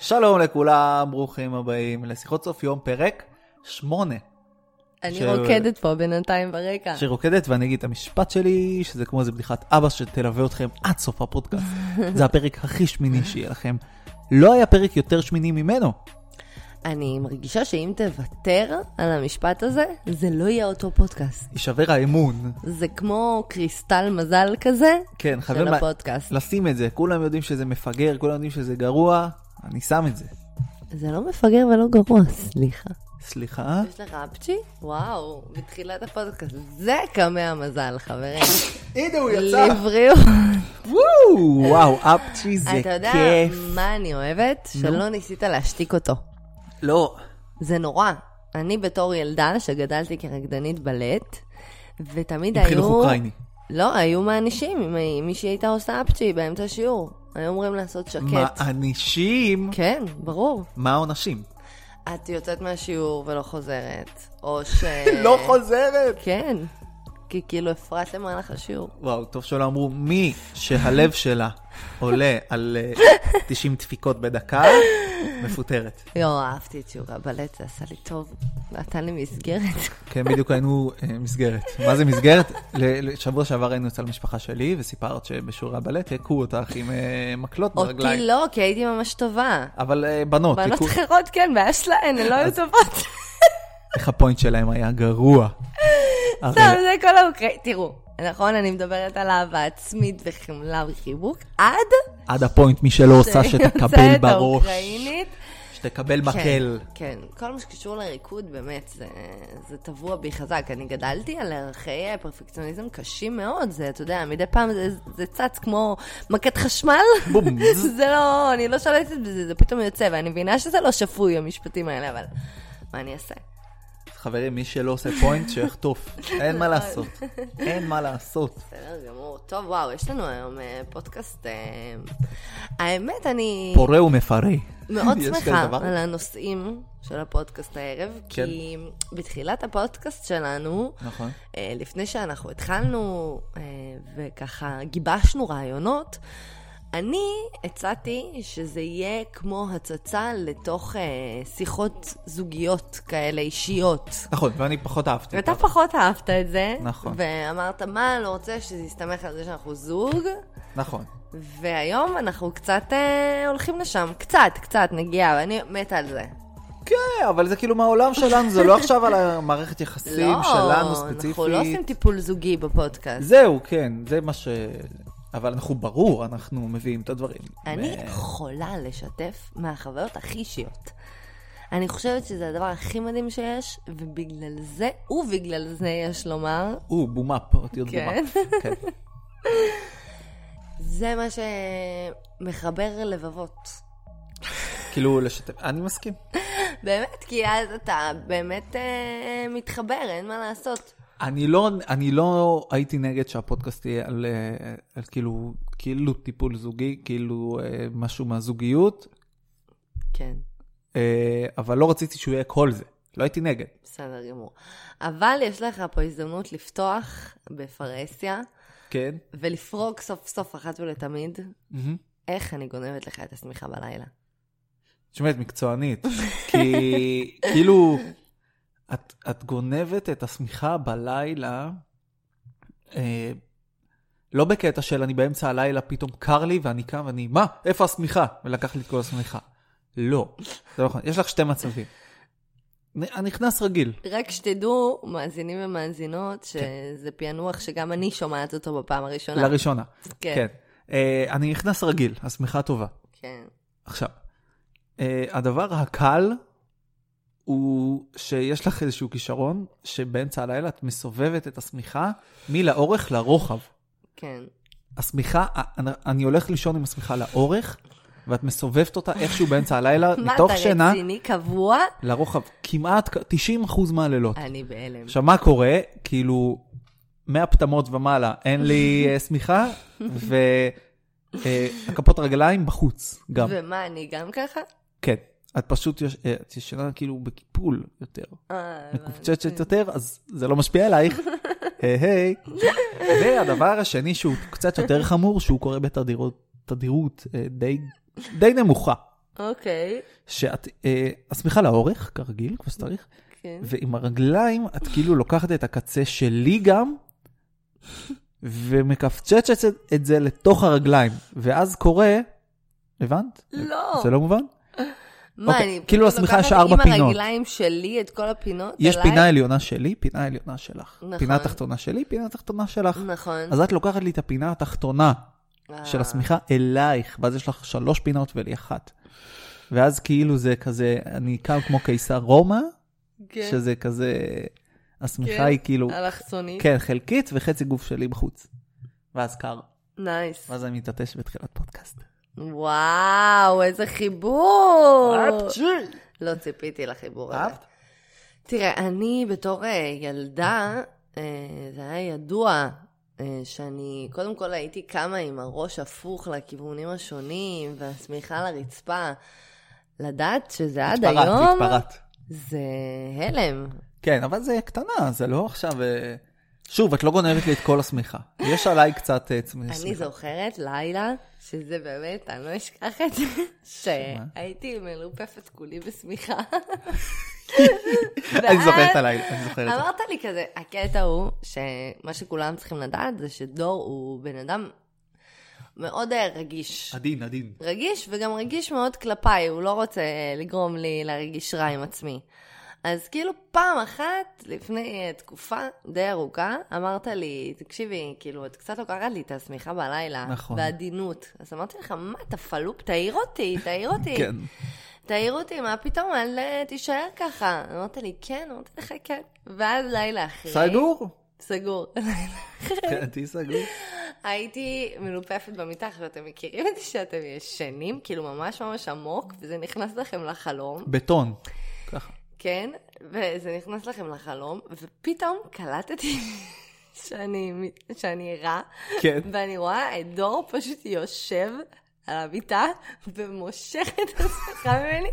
שלום לכולם, ברוכים הבאים לשיחות סוף יום, פרק שמונה. אני ש- רוקדת פה בינתיים ברקע. שרוקדת ואני אגיד את המשפט שלי, שזה כמו איזה בדיחת אבא שתלווה אתכם עד סוף הפודקאסט. זה הפרק הכי שמיני שיהיה לכם. לא היה פרק יותר שמיני ממנו. אני מרגישה שאם תוותר על המשפט הזה, זה לא יהיה אותו פודקאסט. יישבר האמון. זה כמו קריסטל מזל כזה כן, של לה- הפודקאסט. לשים את זה. כולם יודעים שזה מפגר, כולם יודעים שזה גרוע, אני שם את זה. זה לא מפגר ולא גרוע, סליחה. סליחה? יש לך אפצ'י? וואו, בתחילת הפודקאסט. זה קמע המזל, חברים. הנה הוא לבריאות. וואו, אפצ'י זה אתה יודע כיף. מה אני אוהבת? שלא ניסית להשתיק אותו. לא. זה נורא. אני בתור ילדה שגדלתי כרקדנית בלט, ותמיד היו... עם חינוך אוקראיני. לא, היו מענישים אם מישהי הייתה עושה אפצ'י באמצע השיעור. היו אומרים לעשות שקט. מענישים? כן, ברור. מה העונשים? את יוצאת מהשיעור ולא חוזרת, או ש... לא חוזרת. כן, כי כאילו הפרעת למהלך השיעור. וואו, טוב שלא אמרו, מי שהלב שלה עולה על אה, 90 דפיקות בדקה, מפוטרת. יואו, אהבתי את שיעורי הבלט, זה עשה לי טוב. נתן לי מסגרת. כן, בדיוק היינו אה, מסגרת. מה זה מסגרת? שבוע שעבר היינו אצל המשפחה שלי, וסיפרת שבשיעורי הבלט הכו אותך עם אה, מקלות ברגליים. אותי לא, כי הייתי ממש טובה. אבל אה, בנות, בנות אחרות כן, בעיה שלהן, הן לא היו טובות. איך הפוינט שלהם היה גרוע. הרי- טוב, זה כל האוקראי... תראו, נכון, אני מדברת על אהבה עצמית וחמלה וחיבוק, עד... עד הפוינט, מי שלא עושה שתקבל בראש. שתקבל מקל. כן, כן, כל מה שקשור לריקוד, באמת, זה, זה טבוע בי חזק. אני גדלתי על ערכי פרפקציוניזם קשים מאוד, זה, אתה יודע, מדי פעם זה, זה צץ כמו מכת חשמל. בום. זה לא, אני לא שולטת בזה, זה פתאום יוצא, ואני מבינה שזה לא שפוי, המשפטים האלה, אבל מה אני אעשה? חברים, מי שלא עושה פוינט, שיחטוף. אין מה לעשות. אין מה לעשות. בסדר גמור. טוב, וואו, יש לנו היום אה, פודקאסט... אה, האמת, אני פורה ומפרה. מאוד שמחה? על הנושאים של הפודקאסט הערב, כן. כי בתחילת הפודקאסט שלנו, נכון. אה, לפני שאנחנו התחלנו וככה גיבשנו רעיונות, אני הצעתי שזה יהיה כמו הצצה לתוך אה, שיחות זוגיות כאלה אישיות. נכון, ואני פחות אהבתי. ואתה אותה. פחות אהבת את זה, נכון. ואמרת, מה, לא רוצה שזה יסתמך על זה שאנחנו זוג, נכון. והיום אנחנו קצת אה, הולכים לשם, קצת, קצת נגיעה, ואני מתה על זה. כן, אבל זה כאילו מהעולם שלנו, זה לא עכשיו על המערכת יחסים לא, שלנו ספציפית. אנחנו לא עושים טיפול זוגי בפודקאסט. זהו, כן, זה מה ש... אבל אנחנו ברור, אנחנו מביאים את הדברים. אני ו- יכולה לשתף מהחוויות הכי אישיות. אני חושבת שזה הדבר הכי מדהים שיש, ובגלל זה, ובגלל זה יש לומר, או, בומאפ, אותיות כן. בומאפ. כן. זה מה שמחבר לבבות. כאילו, לשתף, אני מסכים. באמת, כי אז אתה באמת אה, מתחבר, אין מה לעשות. אני לא, אני לא הייתי נגד שהפודקאסט יהיה על, אה, על כאילו, כאילו טיפול זוגי, כאילו אה, משהו מהזוגיות, כן, אה, אבל לא רציתי שהוא יהיה כל זה. לא הייתי נגד. בסדר גמור. אבל יש לך פה הזדמנות לפתוח בפרהסיה, כן? ולפרוק סוף סוף אחת ולתמיד, מהמם. איך אני גונבת לך את השמיכה בלילה. תשמעי, את מקצוענית. כי כאילו, את, את גונבת את השמיכה בלילה, אה, לא בקטע של אני באמצע הלילה, פתאום קר לי ואני קם ואני, מה? איפה השמיכה? ולקח לי את כל השמיכה. לא, זה לא נכון. יש לך שתי מצבים. נ- נכנס רגיל. רק שתדעו, מאזינים ומאזינות, שזה פענוח שגם אני שומעת אותו בפעם הראשונה. לראשונה. כן. כן. אה, אני נכנס רגיל, השמיכה טובה. כן. עכשיו, אה, הדבר הקל הוא שיש לך איזשהו כישרון שבאמצע הלילה את מסובבת את השמיכה מלאורך לרוחב. כן. השמיכה, אני- אני הולך לישון עם השמיכה לאורך, ואת מסובבת אותה איכשהו באמצע הלילה, מה, מתוך אתה שינה, רציני קבוע? לרוחב, כמעט 90% מהלילות. אני בהלם. עכשיו, מה קורה? כאילו, 100 פטמות ומעלה, אין לי אה, שמיכה, והכפות רגליים בחוץ גם. ומה, אני גם ככה? כן. את פשוט אה, את ישנה כאילו בקיפול יותר, אה, מקופצצת יותר, אז זה לא משפיע עלייך. היי היי. והדבר השני שהוא קצת יותר חמור, שהוא קורה בתדירות תדירות, אה, די, די נמוכה. אוקיי, שהשמיכה לאורך, כרגיל, כמו שצריך, כן. ועם הרגליים את כאילו לוקחת את הקצה שלי גם, ומקפצצת את זה לתוך הרגליים, ואז קורה, הבנת? לא. זה לא מובן? מה, אוקיי, אני כאילו פשוט השמיכה יש לוקחת ארבע עם פינות. הרגליים שלי את כל הפינות יש אליי? פינה עליונה שלי, פינה עליונה שלך. נכון. פינה תחתונה שלי, פינה תחתונה שלך. נכון. אז את לוקחת לי את הפינה התחתונה של אה, השמיכה אלייך, ואז יש לך שלוש פינות ולי אחת. ואז כאילו זה כזה, אני קם כמו קיסר רומא, כן, שזה כזה, השמיכה כן. היא כאילו, אלכסונית. כן, חלקית וחצי גוף שלי בחוץ. ואז קר, nice. ואז אני מתעטש בתחילת פודקאסט. וואו, איזה חיבור. לא ציפיתי לחיבור הזה. תראה, אני בתור אה, ילדה, אה, זה היה ידוע אה, שאני, קודם כל הייתי קמה עם הראש הפוך לכיוונים השונים, והשמיכה לרצפה. לדעת שזה עד התפרעת, היום, התפרעת. זה הלם. כן, אבל זה קטנה, זה לא עכשיו... אה, שוב, את לא גונבת לי את כל השמיכה. יש עליי קצת אה, צמי אני שמיכה. זוכרת לילה, שזה באמת, אני לא אשכח את זה, שהייתי מלופפת כולי בשמיכה. אני זוכרת עליי, אני זוכרת. אמרת לי כזה, הקטע הוא שמה שכולם צריכים לדעת זה שדור הוא בן אדם מאוד אה, רגיש. עדין, עדין. רגיש וגם רגיש מאוד כלפיי, הוא לא רוצה לגרום לי להרגיש רע עם עצמי. אז כאילו פעם אחת, לפני uh, תקופה די ארוכה, אמרת לי, תקשיבי, כאילו, את קצת לוקחת לי את השמיכה בלילה. נכון. בעדינות. אז אמרתי לך, מה, אתה פלופ? תעיר אותי, תעיר אותי. כן. תעיר אותי, מה פתאום, אל אה, תישאר ככה. אמרת לי, כן, אמרתי לך, כן. ואז לילה אחרי... סגור? סגור. כן, תהיי סגור. הייתי מלופפת במיטה, עכשיו אתם מכירים את זה שאתם ישנים, כאילו ממש ממש עמוק, וזה נכנס לכם לחלום, בטון. ככה. כן? וזה נכנס לכם לחלום, ופתאום קלטתי שאני, שאני ערה, כן. ואני רואה את דור פשוט יושב על המיטה ומושך את עצמך ממני,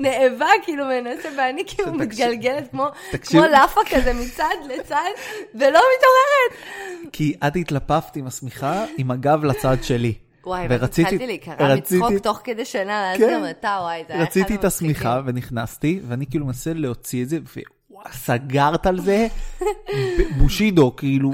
נאבק, כאילו מנסה, ואני כאילו מתגלגלת כמו, כמו לאפה כזה מצד לצד, ולא מתעוררת. כי את התלפפת עם השמיכה עם הגב לצד שלי. וואי, ורציתי- והתחלתי להיקרע מצחוק תוך כדי שינה, אז כן. גם אתה, וואי, זה היה אחד רציתי את השמיכה המצחיקים. ונכנסתי, ואני כאילו מנסה להוציא את זה, וסגרת על זה, בושידו, כאילו,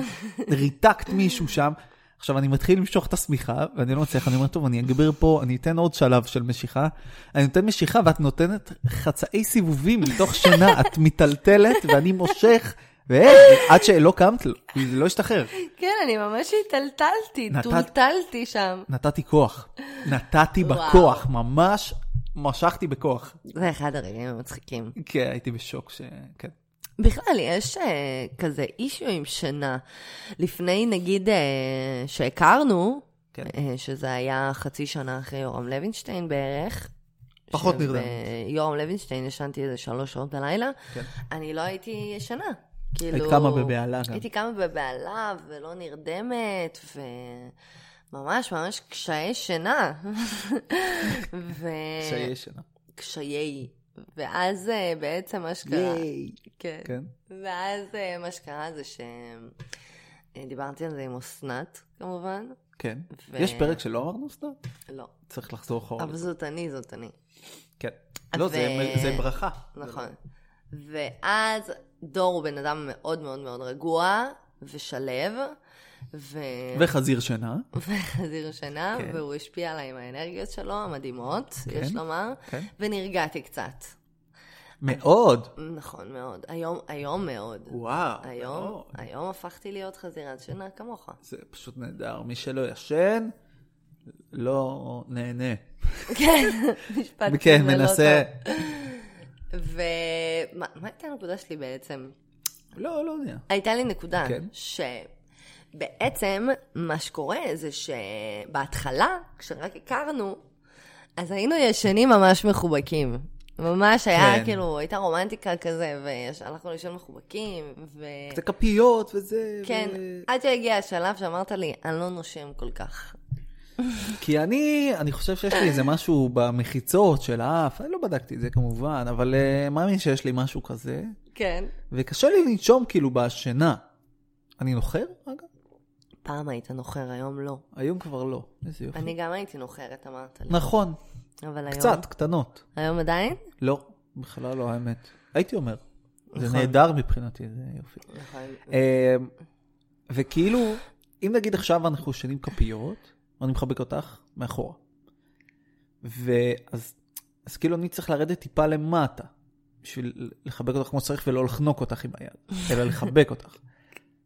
ריתקת מישהו שם. עכשיו אני מתחיל למשוך את השמיכה, ואני לא מצליח, אני אומר, טוב, אני אגביר פה, אני אתן עוד שלב של משיכה. אני נותן משיכה, ואת נותנת חצאי סיבובים מתוך שינה, את מיטלטלת, ואני מושך, ועד שלא קמת, זה לא השתחרר. כן, אני ממש היטלטלתי, נתת- טולטלתי שם. נתתי כוח. נתתי. בכוח, ממש משכתי בכוח. זה אחד הרגעים המצחיקים. כן, הייתי בשוק ש... כן. בכלל, יש uh, כזה אישיו עם שינה. לפני, נגיד, uh, שהכרנו, כן. uh, שזה היה חצי שנה אחרי יורם לוינשטיין בערך. פחות נרדם. יורם לוינשטיין ישנתי איזה שלוש שעות בלילה. כן. אני לא הייתי ישנה. כאילו... היית קמה בבהלה גם. הייתי קמה בבהלה ולא נרדמת, וממש ממש קשיי שינה. ו... קשיי שינה. קשיי. ואז אה, בעצם מה שקרה... כן. כן. ואז אה, מה שקרה זה ש... אה, על זה עם אסנת, כמובן. כן. ו- יש פרק שלא אמרנו סתם? לא. צריך לחזור אחורה. אבל זאת אני, זאת אני. כן. לא, זה ו- זה ברכה. נכון. ואז דור הוא בן אדם מאוד מאוד מאוד רגוע ושלב, ו... וחזיר שינה. וחזיר שינה, כן. והוא השפיע עליי עם האנרגיות שלו, המדהימות, כן. יש לומר, כן. ונרגעתי קצת. מאוד. נכון מאוד. היום, היום מאוד. וואו. היום, מאוד. היום הפכתי להיות חזירת שינה כמוך. זה פשוט נהדר. מי שלא ישן, לא נהנה. כן, משפט כן, כזה לא מנסה. ומה מה הייתה הנקודה שלי בעצם? לא, לא יודע. הייתה לי נקודה, כן. שבעצם מה שקורה זה שבהתחלה, כשרק הכרנו, אז היינו ישנים ממש מחובקים. ממש היה כן. כאילו, הייתה רומנטיקה כזה, והלכנו לישון מחובקים, ו... זה כפיות וזה. כן, ו- עד שהגיע השלב שאמרת לי, אני לא נושם כל כך. כי אני, אני חושב שיש לי איזה משהו במחיצות של האף, אני לא בדקתי את זה כמובן, אבל uh, מאמין שיש לי משהו כזה, כן. וקשה לי לנשום כאילו בשינה. אני נוחר, אגב? פעם היית נוחר, היום לא. היום כבר לא. איזה יופי. אני גם הייתי נוחרת, אמרת לי. נכון, אבל היום... קצת, קטנות. היום עדיין? לא, בכלל לא, האמת. הייתי אומר. זה נכון. נהדר מבחינתי, זה יופי. נכון. אה, וכאילו, אם נגיד עכשיו אנחנו ישנים כפיות, ואני מחבק אותך מאחורה. ואז אז כאילו אני צריך לרדת טיפה למטה, בשביל לחבק אותך כמו שצריך ולא לחנוק אותך עם היד, אלא לחבק אותך.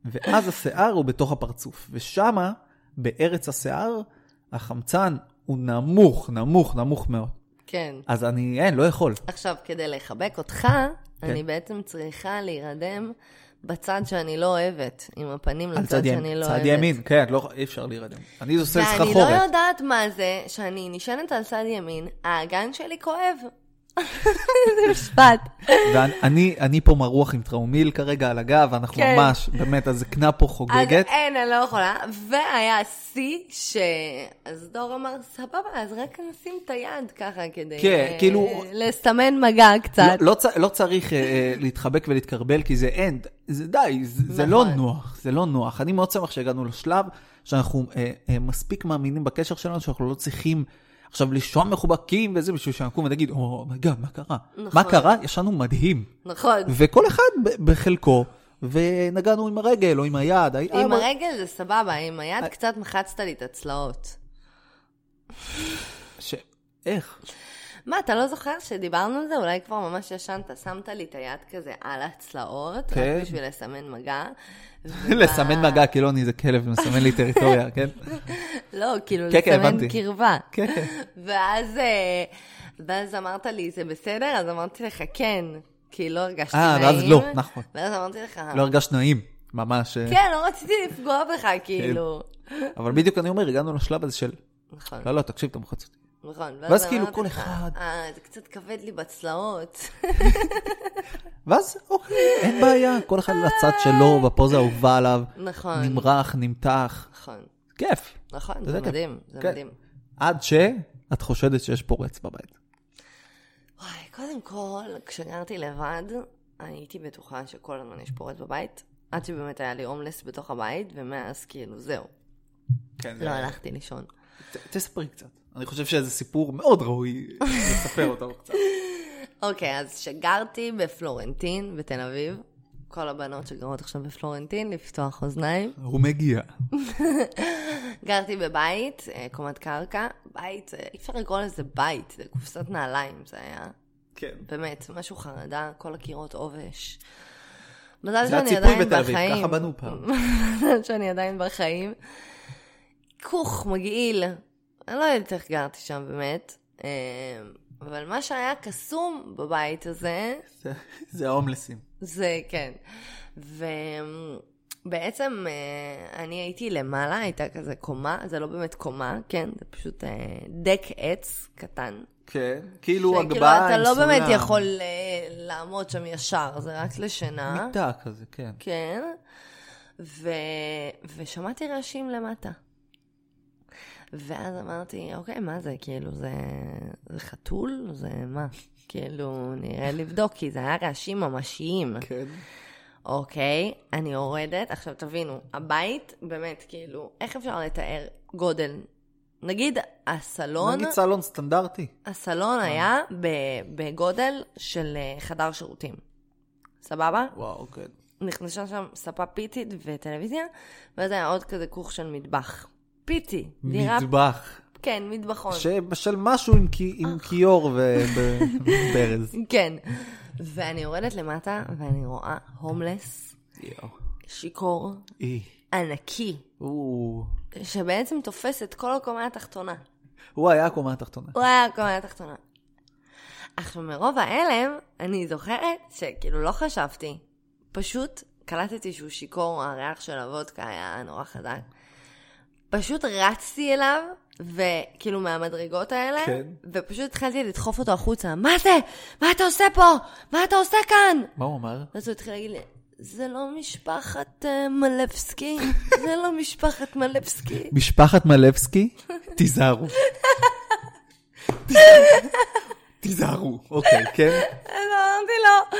ואז השיער הוא בתוך הפרצוף, ושמה, בארץ השיער, החמצן הוא נמוך, נמוך, נמוך מאוד. כן. אז אני, אין, לא יכול. עכשיו, כדי לחבק אותך, כן. אני בעצם צריכה להירדם בצד שאני לא אוהבת, עם הפנים לצד צד שאני לא צד אוהבת. ימין, כן, לא, אי אפשר להירדם. אני עושה ואני סחרחורת. לא יודעת מה זה שאני נשענת על צד ימין, האגן שלי כואב. זה משפט. ואני אני פה מרוח עם טראומיל כרגע על הגב, ואנחנו כן. ממש, באמת, הזקנה פה אז חוגגת. אין, אני לא יכולה. והיה שיא ש... אז דור אמר, סבבה, אז רק נשים את היד ככה כדי... כן, אה, כאילו- לסמן מגע קצת. לא, לא, לא צריך אה, אה, להתחבק ולהתקרבל, כי זה אין, זה די, זה, זה לא נכון. נוח, זה לא נוח. אני מאוד שמח שהגענו לשלב שאנחנו מספיק מאמינים בקשר שלנו, שאנחנו לא צריכים עכשיו לישון מחובקים וזה, בשביל שנקום ונגיד, או, מגע, מה קרה? נכון. מה קרה? ישנו מדהים. נכון. וכל אחד בחלקו, ונגענו עם הרגל או עם היד. עם אבל- הרגל זה סבבה, עם אה. היד קצת מחצת לי את הצלעות. ש... איך? מה, אתה לא זוכר שדיברנו על זה? אולי כבר ממש ישנת, שמת לי את היד כזה על הצלעות, כן. רק בשביל לסמן מגע. לסמן מגע, כאילו אני איזה כלב, מסמן לי טריטוריה, כן? לא, כאילו כן, כן, לסמן. קרבה. כן. ואז, אה, ואז אמרת לי, זה בסדר? אז אמרתי לך, כן, כי לא הרגשתי אה, נעים. ואז לא, נכון. ואז אמרתי לך, לא הרגשת נעים, ממש. אה, כן, לא רציתי לפגוע בך, כאילו. אבל בדיוק אני אומר, הגענו לשלב הזה של, נכון, לא, לא, תקשיב, אתה מוחץ אותי. נכון. ואז כאילו כל לך, אחד- אה, זה קצת כבד לי בצלעות. ואז, אוקיי, אין בעיה, כל אחד לצד שלו, בפוזה האהובה עליו, נכון, נמרח, נמתח, נכון, כיף. נכון, זה. מדהים, זה כן. מדהים. עד שאת חושדת שיש פורץ בבית. וואי, קודם כל, כשגרתי לבד, הייתי בטוחה שכל הזמן יש פורץ בבית, עד שבאמת היה לי הומלס בתוך הבית, ומאז כאילו, זהו, כן, לא הלכתי לישון. ת- תספרי קצת. אני חושב שזה סיפור מאוד ראוי לספר אותו קצת. אוקיי, אז כשגרתי בפלורנטין, בתל אביב, כל הבנות שגרות עכשיו בפלורנטין, לפתוח אוזניים. הוא מגיע. גרתי בבית, אה, קומת קרקע, בית, אה, אי אפשר לקרוא לזה בית, זה קופסת נעליים, זה היה כן. באמת משהו חרדה, כל הקירות עובש. מזל זה שאני עדיין בתל אביב, בחיים. ככה בנו פעם. מזל שאני עדיין בחיים. כוך, מגעיל. אני לא יודעת איך גרתי שם באמת. אה, אבל מה שהיה קסום בבית הזה, זה- זה ההומלסים. זה כן. ובעצם אה, אני הייתי למעלה, הייתה כזה קומה, זה לא באמת קומה, כן? זה פשוט אה, דק עץ קטן. כן. כאילו שכאילו הגבהה אתה עם לא באמת סולם. יכול אה, לעמוד שם ישר, זה רק לשינה. מיטה כזה, כן. כן. ו... ושמעתי רעשים למטה. ואז אמרתי, אוקיי, מה זה? כאילו, זה, זה חתול? זה מה? כאילו, נראה לבדוק, כי זה היה רעשים ממשיים. כן. אוקיי, אני יורדת. עכשיו, תבינו, הבית, באמת, כאילו, איך אפשר לתאר גודל? נגיד, הסלון, נגיד סלון סטנדרטי. הסלון היה ב- בגודל של אה, חדר שירותים. סבבה? וואו, כן. נכנסה שם ספה פיתית וטלוויזיה, ואז היה עוד כזה כוך של מטבח. פיתי, דירה, מטבח. כן, מטבחון. של משהו עם כי- עם כיור וברז. כן. ואני יורדת למטה, ואני רואה הומלס. שיכור. ענקי, שבעצם תופס את כל הקומה התחתונה. הוא היה הקומה התחתונה. הוא היה הקומה התחתונה. עכשיו, מרוב ההלם, אני זוכרת שכאילו לא חשבתי. פשוט קלטתי שהוא שיכור, הריח של הוודקה היה נורא חזק. פשוט רצתי אליו, וכאילו מהמדרגות האלה, כן. ופשוט התחלתי לדחוף אותו החוצה. מה זה? מה אתה עושה פה? מה אתה עושה כאן? מה הוא אמר? ואז הוא התחיל להגיד לי, זה לא משפחת אה, מלבסקי, זה לא משפחת מלבסקי. משפחת מלבסקי, תיזהרו. תיזהרו, אוקיי, כן? אז אמרתי לו,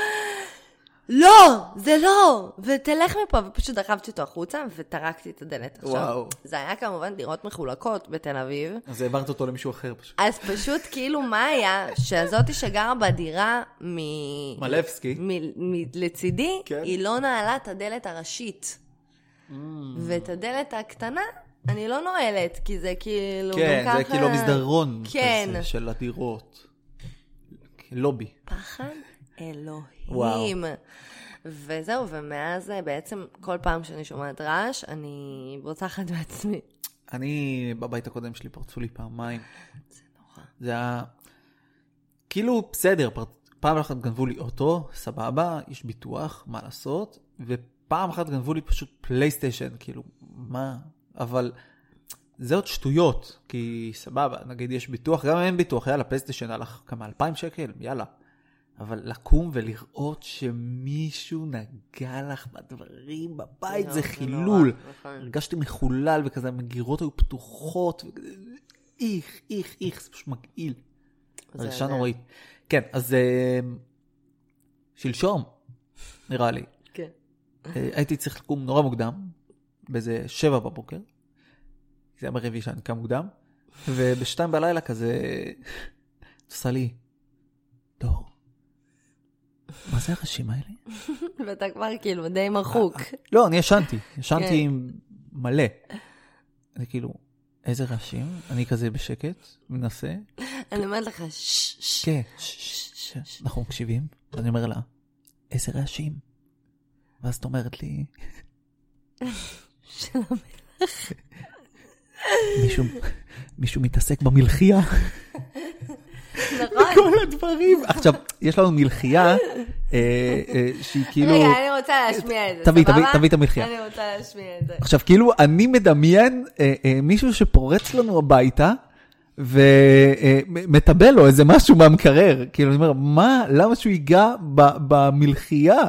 לא, זה לא, ותלך מפה, ופשוט דחפתי אותו החוצה, וטרקתי את הדלת. עכשיו, וואו. זה היה כמובן דירות מחולקות בתל אביב, אז העברת אותו למישהו אחר פשוט. אז פשוט כאילו מה היה, שהזאתי שגרה בדירה מ... מלבסקי. מ- מ- לצידי, כן. היא לא נעלה את הדלת הראשית. ואת הדלת הקטנה, אני לא נועלת, כי זה כאילו כן, זה ככה... כאילו מסדרון כן. כזה של הדירות. לובי. פחד אלוהים. וואו. וזהו, ומאז אה, בעצם כל פעם שאני שומעת רעש, אני בוצחת בעצמי. אני, בבית הקודם שלי פרצו לי פעמיים. זה נורא. זה היה... כאילו, בסדר, פר... פעם אחת גנבו לי אוטו, סבבה, יש ביטוח, מה לעשות, ופעם אחת גנבו לי פשוט פלייסטיישן, כאילו, מה? אבל זה עוד שטויות, כי סבבה, נגיד יש ביטוח, גם אם אין ביטוח, יאללה, פלייסטיישן הלך כמה אלפיים שקל, יאללה. אבל לקום ולראות שמישהו נגע לך בדברים בבית, לא, זה זה חילול. הרגשתי מחולל וכזה, המגירות היו פתוחות, איך, איך, איך, זה פשוט מגעיל. הרגשה נוראית. כן, אז אה, שלשום, נראה לי, כן. אה, הייתי צריך לקום נורא מוקדם, באיזה שבע בבוקר. זה היה ברביעי שאני קם מוקדם, ובשתיים בלילה כזה, עושה לי, דור, מה זה הראשים האלה? ואתה כבר כאילו די מחוק. לא, אני ישנתי, ישנתי כן. עם מלא. אני כאילו, איזה רעשים? אני כזה בשקט, מנסה. אני אומרת לך, ששש. כן, ש- ש- ש- אנחנו מקשיבים, ואני אומר לה, איזה רעשים? ואז את אומרת לי, של מישהו, מישהו מתעסק במלחייה, נכון. כל הדברים. עכשיו, יש לנו מלחייה אה, אה, שהיא כאילו... רגע, אני רוצה להשמיע את זה, תביא, סבבה? תביא, את המלחייה. אני רוצה להשמיע את זה. עכשיו, כאילו, אני מדמיין אה, אה, מישהו שפורץ לנו הביתה, ומטבל לו איזה משהו מהמקרר. כאילו, אני אומר, מה, למה שהוא ייגע במלחייה?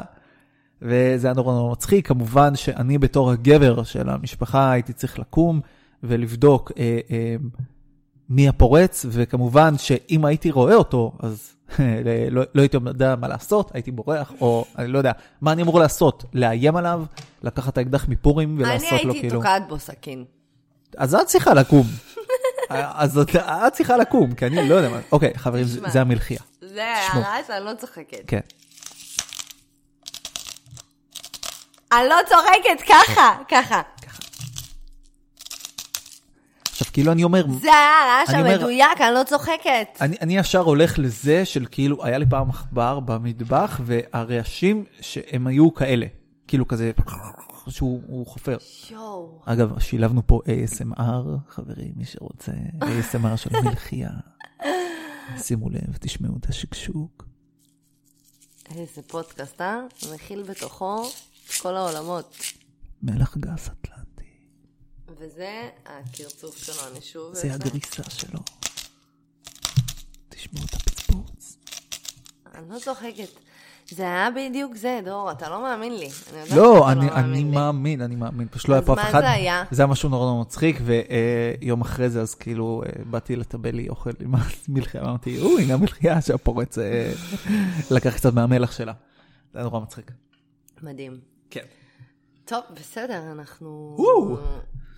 וזה היה נורא נורא מצחיק. כמובן שאני בתור הגבר של המשפחה הייתי צריך לקום ולבדוק אה, אה, מי הפורץ, וכמובן שאם הייתי רואה אותו, אז לא, לא הייתי יודע מה לעשות, הייתי בורח, או אני לא יודע, מה אני אמור לעשות? לאיים עליו, לקחת את האקדח מפורים אני ולעשות לו הייתי כאילו... תוקעת בו סכין. אז את צריכה לקום. אז את, את צריכה לקום, כי אני לא יודע מה. אוקיי, חברים, זה. זה המלחייה. זה. הרעש, אני לא צוחקת. כן. אני לא צוחקת, ככה, ככה. עכשיו, כאילו אני אומר, זה היה הרעש המדויק, אני לא צוחקת. אני, אני ישר הולך לזה של כאילו, היה לי פעם עכבר במטבח, והרעשים שהם היו כאלה. כאילו כזה, שהוא הוא חופר. יואו. אגב, שילבנו פה ASMR, חברים, מי שרוצה, ASMR של מלחייה. שימו לב, תשמעו את השקשוק. איזה פודקאסט, אה? מכיל בתוכו את כל העולמות. מלח גס אטלנטי. וזה הקרצוף שלו, אני שוב... זה. הגריסה שלו. תשמעו את הפצפוץ. אני לא צוחקת. זה היה בדיוק זה, דור, אתה לא מאמין לי. אני לא, שאתה אני, מאמין אני לי. מאמין, אני מאמין. פשוט לא היה אז פה אף מה אחד. זה היה? זה היה משהו נורא נורא מצחיק, ויום אחרי זה, אז כאילו, אה, באתי לטבל לי אוכל עם המלחייה, אמרתי, או, הנה המלחייה שהפורץ אה, לקח קצת מהמלח שלה. זה היה נורא מצחיק. מדהים. כן. טוב, בסדר, אנחנו... וואו.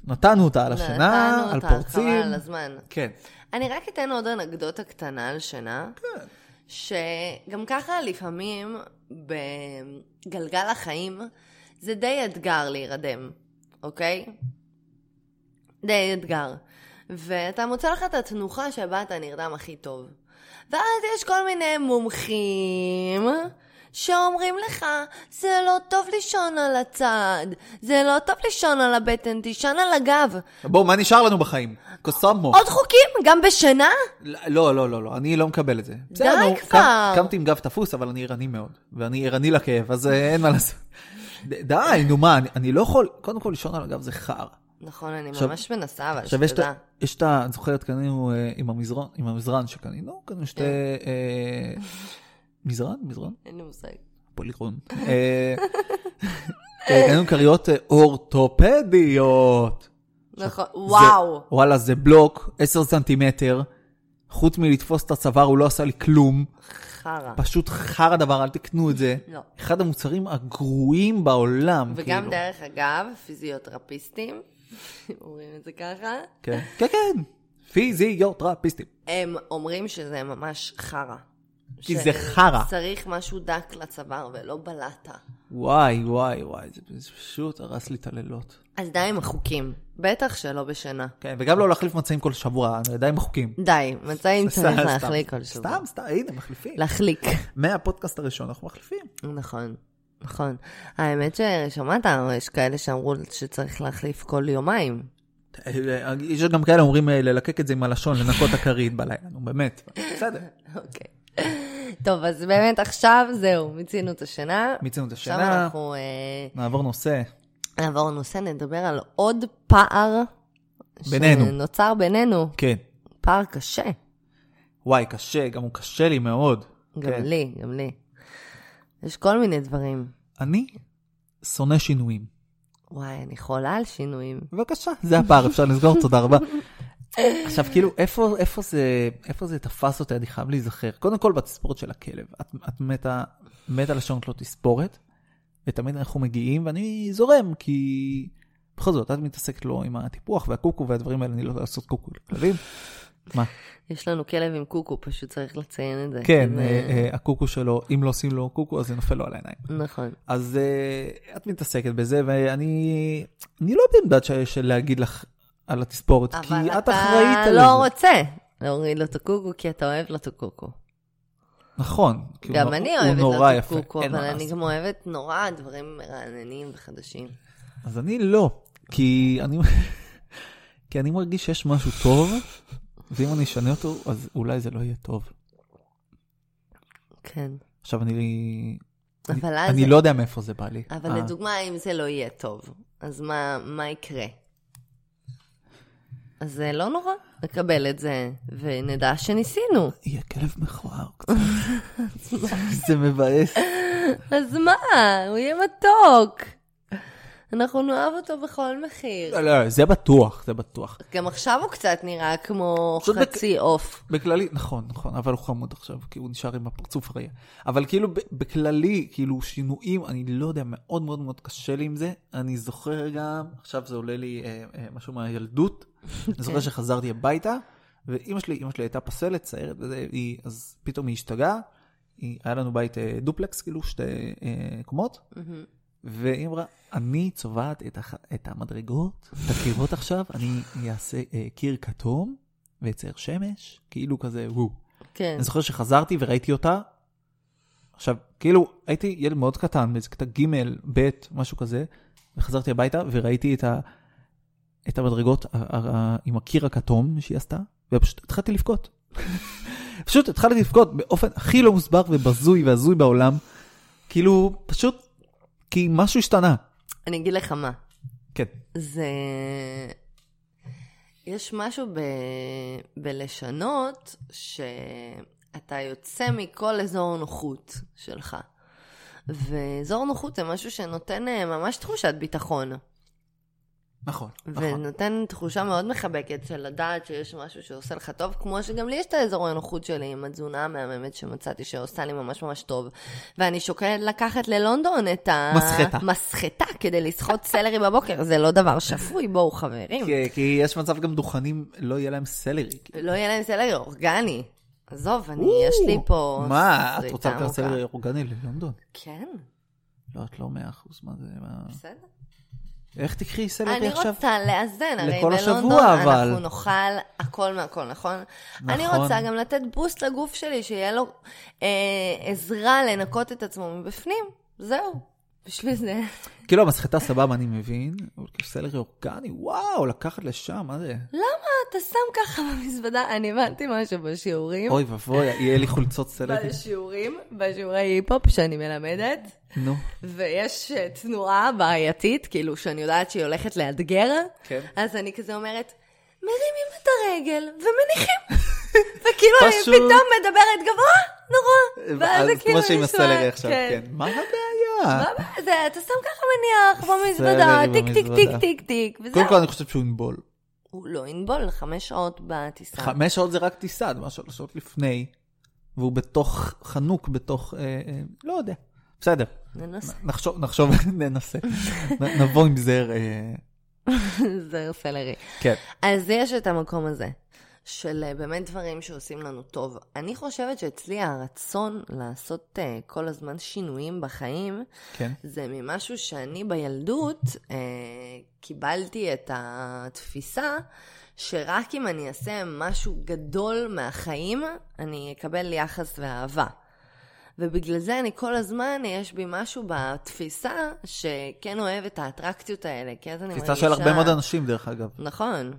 נתנו אותה על השינה, נתנו על אותה, פורצים. חבל על הזמן. כן. אני רק אתן עוד אנקדוטה קטנה על שינה. כן. שגם ככה לפעמים בגלגל החיים זה די אתגר להירדם, אוקיי? די אתגר. ואתה מוצא לך את התנוחה שבה אתה נרדם הכי טוב. ואז יש כל מיני מומחים שאומרים לך, זה לא טוב לישון על הצד, זה לא טוב לישון על הבטן, תישן על הגב. בואו, מה נשאר לנו בחיים? קוסמו. עוד חוקים, גם בשינה? לא, לא, לא, לא, אני לא מקבל את זה. די נו, כבר. קמתי עם גב תפוס, אבל אני ערני מאוד. ואני ערני לכאב, אז אה, אין מה לעשות. די, נו מה, אני- אני לא יכול, קודם כל לישון על הגב זה חרא. נכון, אני עכשיו- ממש מנסה, אבל עכשיו שתדע. יש את ה... את זוכרת, קנינו אה, עם המזרן, עם המזרן שקנינו, קנינו שתי... כן. אה, מזרן? מזרן? אין לי מושג. פולירון. אה, אה, קנינו כריות אה, אורתופדיות. נכון, וואו. וואלה, זה בלוק, 10 סנטימטר. חוץ מלתפוס את הצוואר, הוא לא עשה לי כלום. חרא. פשוט חרא דבר, אל תקנו את זה. לא. אחד המוצרים הגרועים בעולם. וגם כאילו. דרך אגב, פיזיותרפיסטים, אומרים את זה ככה, כן, כן, כן. פיזיותרפיסטים. הם אומרים שזה ממש חרא. כי זה חרא. צריך משהו דק לצוואר ולא בלטה. וואי, וואי, וואי, זה זה פשוט הרס לי את הלילות. אז די עם החוקים. בטח שלא בשינה. כן, וגם לא להחליף מצעים כל שבוע, די עם החוקים. די, מצעים צריך להחליק. כל שבוע. סתם, סתם, הנה, מחליפים. להחליק. מהפודקאסט הראשון אנחנו מחליפים. נכון, נכון. האמת ששמעת, יש כאלה שאמרו שצריך להחליף כל יומיים. יש גם כאלה אומרים אה, ללקק את זה עם הלשון, לנקות הכרית בלילה, נו באמת, בסדר. אוקיי. טוב, אז באמת עכשיו זהו, מיצינו את השינה. מיצינו את עכשיו השינה, אנחנו אה, נעבור נושא. נעבור לנושא, נדבר על עוד פער. בינינו. שנוצר בינינו. כן. פער קשה. וואי, קשה, גם הוא קשה לי מאוד. גם כן. לי, גם לי. יש כל מיני דברים. אני שונא שינויים. וואי, אני חולה על שינויים. בבקשה, זה הפער, אפשר לסגור, תודה רבה. עכשיו, כאילו, איפה, איפה, זה, איפה זה תפס אותי, אני חייב להיזכר. קודם כל, בתספורת של הכלב. את, את מתה, מתה לשנות לו תספורת, ותמיד אנחנו מגיעים, ואני זורם, כי בכל זאת, את מתעסקת לו עם הטיפוח והקוקו והדברים האלה, אני לא יודע לעשות קוקו לכלבים. מה? יש לנו כלב עם קוקו, פשוט צריך לציין את זה. כן, זה- אה, אה, הקוקו שלו, אם לא עושים לו קוקו, אז זה נופל לו על העיניים. נכון. אז uh, את מתעסקת בזה, ואני אני לא בעמדת של להגיד לך על התספורת, כי אבל את אתה אחראית על לא זה. רוצה להוריד לו את הקוקו, כי אתה אוהב לו את הקוקו. נכון. גם אני אוהבת לו את הקוקו, אבל אני. גם אוהבת נורא דברים מרעננים וחדשים. אז אני לא, כי אני, כי אני מרגיש שיש משהו טוב, ואם אני אשנה אותו, אז אולי זה לא יהיה טוב. כן. עכשיו אני, אבל אז... אני לא יודע מאיפה זה בא לי. אבל אה, לדוגמה, אם זה לא יהיה טוב, אז מה, מה יקרה? אז זה לא נורא, נקבל את זה, ונדע שניסינו. יהיה כלב מכוער קצת. זה מבאס. אז מה? הוא יהיה מתוק. אנחנו נאהב אותו בכל מחיר. לא, לא, זה בטוח, זה בטוח. גם עכשיו הוא קצת נראה כמו פשוט בק- חצי עוף. בכללי, נכון, נכון, אבל הוא חמוד עכשיו, כי הוא נשאר עם הפרצוף הראייה. אבל כאילו, בכללי, כאילו, שינויים, אני לא יודע, מאוד מאוד מאוד קשה לי עם זה. אני זוכר גם, עכשיו זה עולה לי אה, אה, משהו מהילדות, אני זוכר שחזרתי הביתה, ואימא שלי, אימא שלי הייתה פסלת, ציירת, אז פתאום היא השתגעה. היא- היה לנו בית אה, דופלקס, כאילו, שתי אה, קומות, והיא אמרה, אני צובעת את, הח... את המדרגות, את הקירות עכשיו, אני אעשה אה, קיר כתום ואצייר שמש, כאילו כזה, וואו. כן. אני זוכר שחזרתי וראיתי אותה. עכשיו, כאילו, הייתי ילד מאוד קטן, באיזה כיתה ג', ב', משהו כזה, וחזרתי הביתה וראיתי את, ה... את המדרגות. עם הקיר הכתום שהיא עשתה, ופשוט התחלתי לבכות. פשוט התחלתי לבכות באופן הכי לא מוסבר ובזוי והזוי בעולם. כאילו, פשוט, כי משהו השתנה. אני אגיד לך מה. כן. זה... יש משהו ב... בלשנות שאתה יוצא מכל אזור נוחות שלך. ואזור נוחות זה משהו שנותן אה, ממש תחושת ביטחון. נכון, נכון. ונותן תחושה מאוד מחבקת של לדעת שיש משהו שעושה לך טוב, כמו שגם לי יש את האזור הנוחות שלי עם התזונה המהממת שמצאתי שעושה לי ממש ממש טוב. ואני שוקלת לקחת ללונדון את מסחטה. המסחטה כדי לסחוט סלרי בבוקר, זה לא דבר שפוי, בואו חברים. כי, כי יש מצב גם דוכנים, לא יהיה להם סלרי. לא יהיה להם סלרי אורגני. עזוב, אני, יש לי פה... מה, את רוצה לקחת. סלרי אורגני ללונדון? כן, לא, את לא מאה אחוז, מה זה. בסדר. איך תקחי סלרי אני עכשיו? רוצה לאזן, הרי בלונדון אבל. אנחנו נאכל הכל מהכל, נכון? נכון. אני רוצה גם לתת בוסט לגוף שלי, שיהיה לו אה, עזרה לנקות את עצמו מבפנים, זהו. בשביל זה. כאילו, המסחטה סבבה, אני מבין, אבל כאילו סלרי אורגני, וואו, לקחת לשם, מה זה? למה אתה שם ככה במזוודה? אני הבנתי משהו בשיעורים. אוי ואבוי, יהיה לי חולצות סלרי. בשיעורים, בשיעורי היפ-הופ שאני מלמדת, נו, ויש אה, תנועה בעייתית, כאילו שאני יודעת שהיא הולכת לאתגר, כן. אז אני כזה אומרת, מרימים את הרגל ומניחים. וכאילו אני פתאום מדברת גבוה, נורא. ואז אז זה כאילו כמו שעם נשמע- הסלרי עכשיו, כן. מה הבעיה? מה הבעיה? זה, אתה שם ככה מניח במזוודה, טיק טיק טיק. טיק טיק, וזהו. קודם כל אני חושב שהוא ינבול. הוא לא ינבול, חמש שעות בטיסה. חמש שעות זה רק טיסה, מה שלוש שעות לפני. והוא בתוך, חנוק בתוך, אה, אה, לא יודע, בסדר, ננסה. נחשוב, נחשוב, ננסה, נבוא עם זר, אה, זר סלרי. כן. אז יש את המקום הזה, של אה, באמת דברים שעושים לנו טוב. אני חושבת שאצלי הרצון לעשות uh, כל הזמן שינויים בחיים, כן. זה ממשהו שאני בילדות uh, קיבלתי את התפיסה שרק אם אני אעשה משהו גדול מהחיים, אני אקבל יחס ואהבה. ובגלל זה אני כל הזמן, יש בי משהו בתפיסה שכן אוהב את האטרקציות האלה, כי אז אני מרגישה... תפיסה של הרבה מאוד אנשים, דרך אגב. נכון,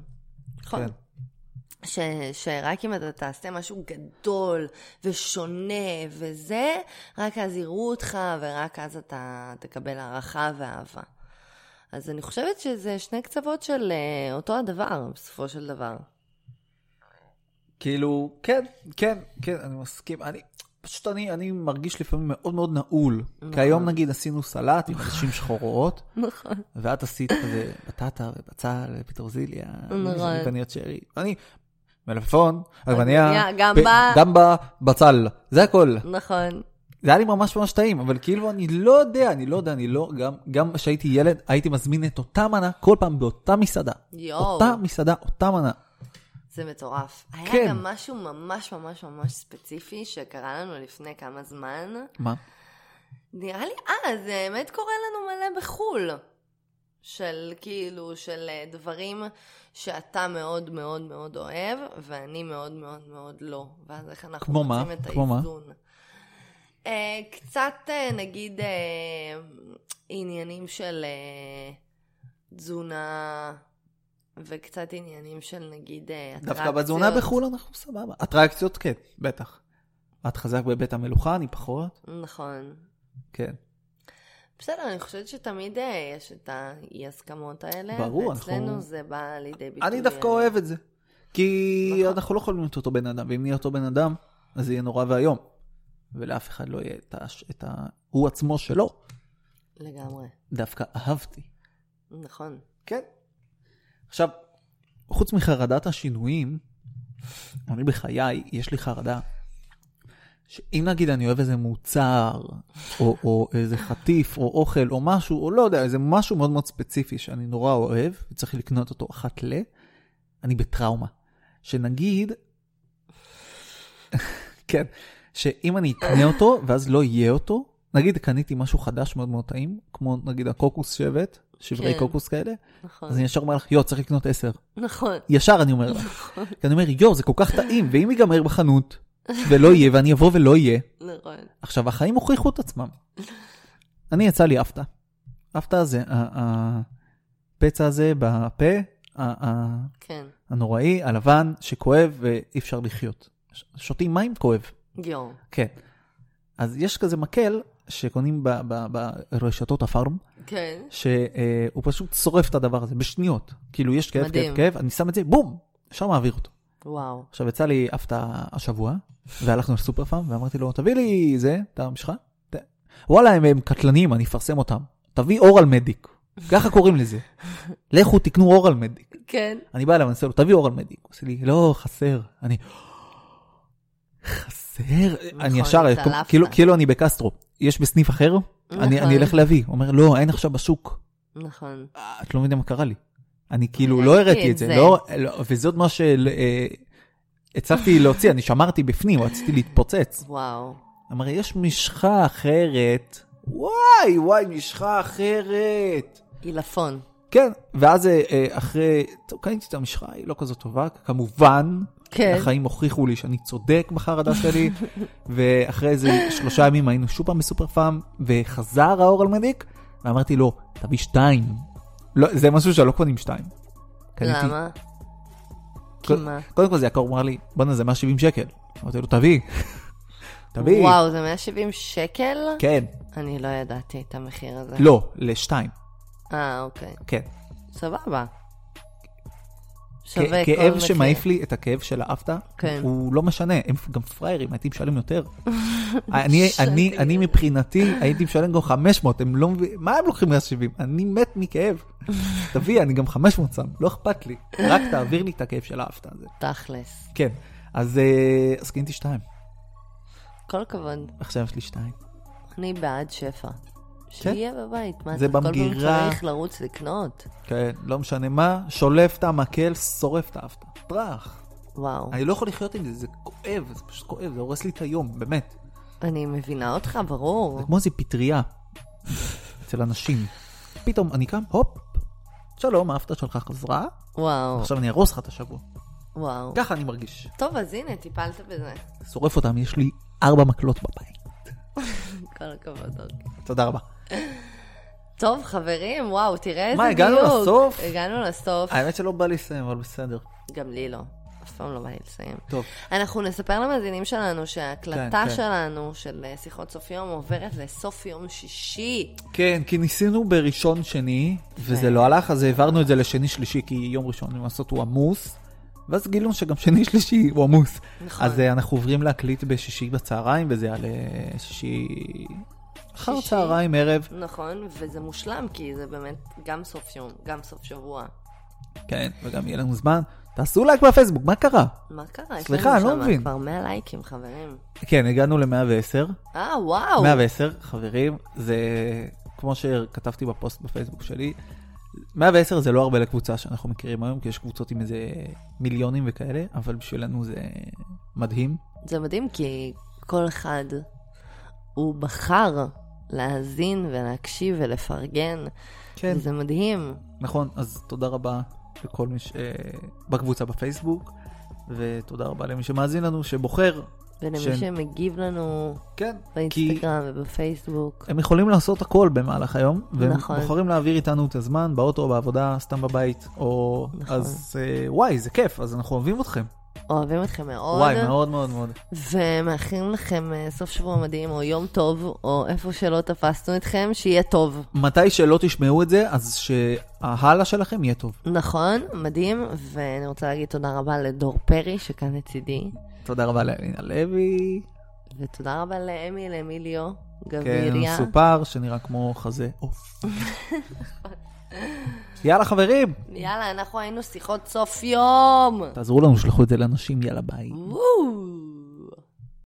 נכון. כן. ש, שרק אם אתה תעשה משהו גדול ושונה וזה, רק אז יראו אותך ורק אז אתה תקבל הערכה ואהבה. אז אני חושבת שזה שני קצוות של uh, אותו הדבר, בסופו של דבר. כאילו, כן, כן, כן, אני מסכים. אני, פשוט אני, אני מרגיש לפעמים מאוד מאוד נעול. כי היום נגיד עשינו סלט עם נשים שחורות, נכון. ואת עשית כזה בטטה ובצל ופטרוזיליה, נכון. עגבניות שרי. אני, מלפפון, עגבניה, עגבנייה, גם ב- ב- גם בבצל, זה הכל. נכון. זה היה לי ממש ממש טעים, אבל כאילו אני לא יודע, אני לא יודע, אני לא, גם, גם כשהייתי ילד, הייתי מזמין את אותה מנה כל פעם באותה מסעדה. יואו. אותה מסעדה, אותה מנה. זה מטורף. היה כן. גם משהו ממש ממש ממש ספציפי שקרה לנו לפני כמה זמן. מה? נראה לי, אה, זה באמת קורה לנו מלא בחו"ל. של כאילו, של אה, דברים שאתה מאוד מאוד מאוד אוהב, ואני מאוד מאוד מאוד לא. ואז איך אנחנו כמו מה? מוצאים את כמו מה? האיזון. אה, קצת, אה, נגיד, עניינים של תזונה, וקצת עניינים של נגיד אטרקציות. דווקא בתזונה בחו"ל אנחנו סבבה. אטרקציות כן, בטח. את חזק בבית המלוכה, אני פחות. נכון. כן. בסדר, אני חושבת שתמיד אה, יש את האי-הסכמות האלה. ברור, ואצלנו אנחנו- זה בא לידי ביטוי. אני דווקא אה, אוהב את זה. כי נכון. אנחנו לא יכולים להיות אותו בן אדם, ואם נהיה אותו בן אדם, אז זה יהיה נורא ואיום. ולאף אחד לא יהיה את ה... את ה... הוא עצמו שלו. לגמרי. דווקא אהבתי. נכון. כן. עכשיו, חוץ מחרדת השינויים, אני בחיי, יש לי חרדה, שאם נגיד אני אוהב איזה מוצר, או, או איזה חטיף, או אוכל, או משהו, או לא יודע, איזה משהו מאוד מאוד ספציפי שאני נורא אוהב, וצריך לקנות אותו אחת ל, אני בטראומה. שנגיד, כן, שאם אני אקנה אותו, ואז לא יהיה אותו, נגיד קניתי משהו חדש מאוד מאוד טעים, כמו נגיד הקוקוס שבט, שברי כן. קוקוס כאלה, נכון. אז אני ישר אומר לך, יו, צריך לקנות עשר. נכון. ישר אני אומר לך. כי אני אומר, יו, זה כל כך טעים, ואם ייגמר בחנות, ולא יהיה, ואני אבוא ולא יהיה, נכון. עכשיו, החיים הוכיחו את עצמם. אני, יצא לי אפתא. אפתא זה הפצע הזה בפה, כן. הנוראי, הלבן, שכואב ואי אפשר לחיות. שותים מים, כואב. יואו. כן. אז יש כזה מקל שקונים ברשתות הפארם, כן. שהוא פשוט שורף את הדבר הזה בשניות. כאילו, יש כאב, מדהים. כאב, כאב, אני שם את זה, בום, ישר מעביר אותו. וואו. עכשיו, יצא לי אפתא השבוע, והלכנו לסופר פארם, ואמרתי לו, תביא לי זה, את המשחה. וואלה, הם, הם קטלניים, אני אפרסם אותם. תביא אורל מדיק. ככה קוראים לזה. לכו תקנו אורל מדיק. כן. אני בא אליו, אני עושה לו, תביא אורל מדיק. הוא עושה לי, לא, חסר. אני, חסר? אני ישר, התעלפת. כאילו, כאילו אני בקסטרו. יש בסניף אחר? אני, נכון. אני אלך להביא. הוא אומר, לא, אין עכשיו בשוק. נכון. אה, את לא מבינה מה קרה לי. אני כאילו לא הראיתי את זה. לא, לא, עוד מה שהצלחתי להוציא, אני שמרתי בפנים, רציתי להתפוצץ. וואו. אמר, יש משחה אחרת. וואי, וואי, משחה אחרת. עילפון. כן, ואז אה, אה, אחרי, טוב, קניתי את המשחה, היא לא כזאת טובה, כמובן, כן. החיים הוכיחו לי שאני צודק בחרדה שלי, ואחרי איזה שלושה ימים היינו שוב פעם בסופר פארם, וחזר האור על מדיק, ואמרתי לו, תביא שתיים. לא, זה משהו שלא קונים שתיים. קניתי- למה? כי מה? קודם כל זה יקר, הוא אמר לי, בואנה זה 170 שקל. אמרתי לו, תביא. תביא. וואו, זה 170 שקל? כן. אני לא ידעתי את המחיר הזה. לא, לשתיים. אה, אוקיי. כן. סבבה. שווה כל כאב מחיר. שמעיף לי את הכאב של האפתא, כן. הוא לא משנה, הם גם פראיירים, הייתי משלם יותר. אני. אני, אני מבחינתי הייתי משלם גם 500, הם לא מבינים, מה הם לוקחים 170? אני מת מכאב. תביא, אני גם 500 שם, לא אכפת לי. רק תעביר לי את הכאב של האפתא הזה. תכלס. כן, אז, אה, אז קניתי שתיים. כל הכבוד. עכשיו יש לי שתיים. אני בעד שפע. שיהיה בבית, מה זה אתה כל פעם במגירה. צריך לרוץ לקנות? כן, לא משנה מה, שולף את המקל, שורף את האפטה. טראח. וואו. אני לא יכול לחיות עם זה, זה כואב, זה פשוט כואב, זה הורס לי את היום, באמת. אני מבינה אותך, ברור. זה כמו איזה פטריה אצל אנשים. פתאום אני קם, הופ, שלום, האפטה שלך חזרה, וואו, עכשיו אני ארוס לך את השבוע. וואו. ככה אני מרגיש. טוב, אז הנה, טיפלת בזה. שורף אותם, יש לי ארבע מקלות בבית. כל הכבוד, אוקיי. תודה רבה. טוב, חברים, וואו, תראה איזה מה, דיוק. הגענו לסוף? הגענו לסוף. האמת שלא בא לי לסיים, אבל בסדר. גם לי לא. אף פעם לא בא לי לסיים. טוב, אנחנו נספר למאזינים שלנו שההקלטה כן, כן. שלנו של אה, שיחות סוף יום עוברת לסוף יום שישי. כן, כי ניסינו בראשון שני, וזה לא הלך, אז העברנו את זה לשני שלישי, כי יום ראשון למעשות הוא עמוס, ואז גילינו שגם שני שלישי הוא עמוס. נכון. אז אה, אנחנו עוברים להקליט בשישי בצהריים, וזה יעלה שישי... אחר. צהריים, ערב. נכון, וזה מושלם, כי זה באמת גם סוף יום, גם סוף שבוע. כן, וגם יהיה לנו זמן. תעשו לייק בפייסבוק, מה קרה? מה קרה? סליחה, אני לא מבין. כבר 100 לייקים, חברים. כן, הגענו ל-110. אה, וואו. 110, חברים, זה כמו שכתבתי בפוסט בפייסבוק שלי, 110 זה לא הרבה לקבוצה שאנחנו מכירים היום, כי יש קבוצות עם איזה מיליונים וכאלה, אבל בשבילנו זה מדהים. זה מדהים, כי כל אחד, הוא בחר להאזין ולהקשיב ולפרגן. כן. וזה מדהים. נכון, אז תודה רבה לכל מי שבקבוצה בפייסבוק, ותודה רבה למי שמאזין לנו, שבוחר. ולמי ש- שמגיב לנו כן, כי באינסטגרם ובפייסבוק. הם יכולים לעשות הכל במהלך היום, והם נכון. בוחרים להעביר איתנו את הזמן באוטו, בעבודה, סתם בבית, או... נכון. אז אה, וואי, זה כיף, אז אנחנו אוהבים אתכם. אוהבים אתכם מאוד. וואי, מאוד מאוד מאוד. ומאחלים לכם אה, סוף שבוע מדהים, או יום טוב, או איפה שלא תפסנו אתכם, שיהיה טוב. מתי שלא תשמעו את זה, אז שההלאה שלכם יהיה טוב. נכון, מדהים, ואני רוצה להגיד תודה רבה לדור פרי, שכאן לצידי, תודה רבה לאלינה לוי. ותודה רבה לאמיל אמיליו כן, גביריה. מסופר שנראה כמו חזה עוף. יאללה חברים, יאללה, אנחנו היינו שיחות סוף יום. תעזרו לנו, שלחו את זה לאנשים, יאללה ביי.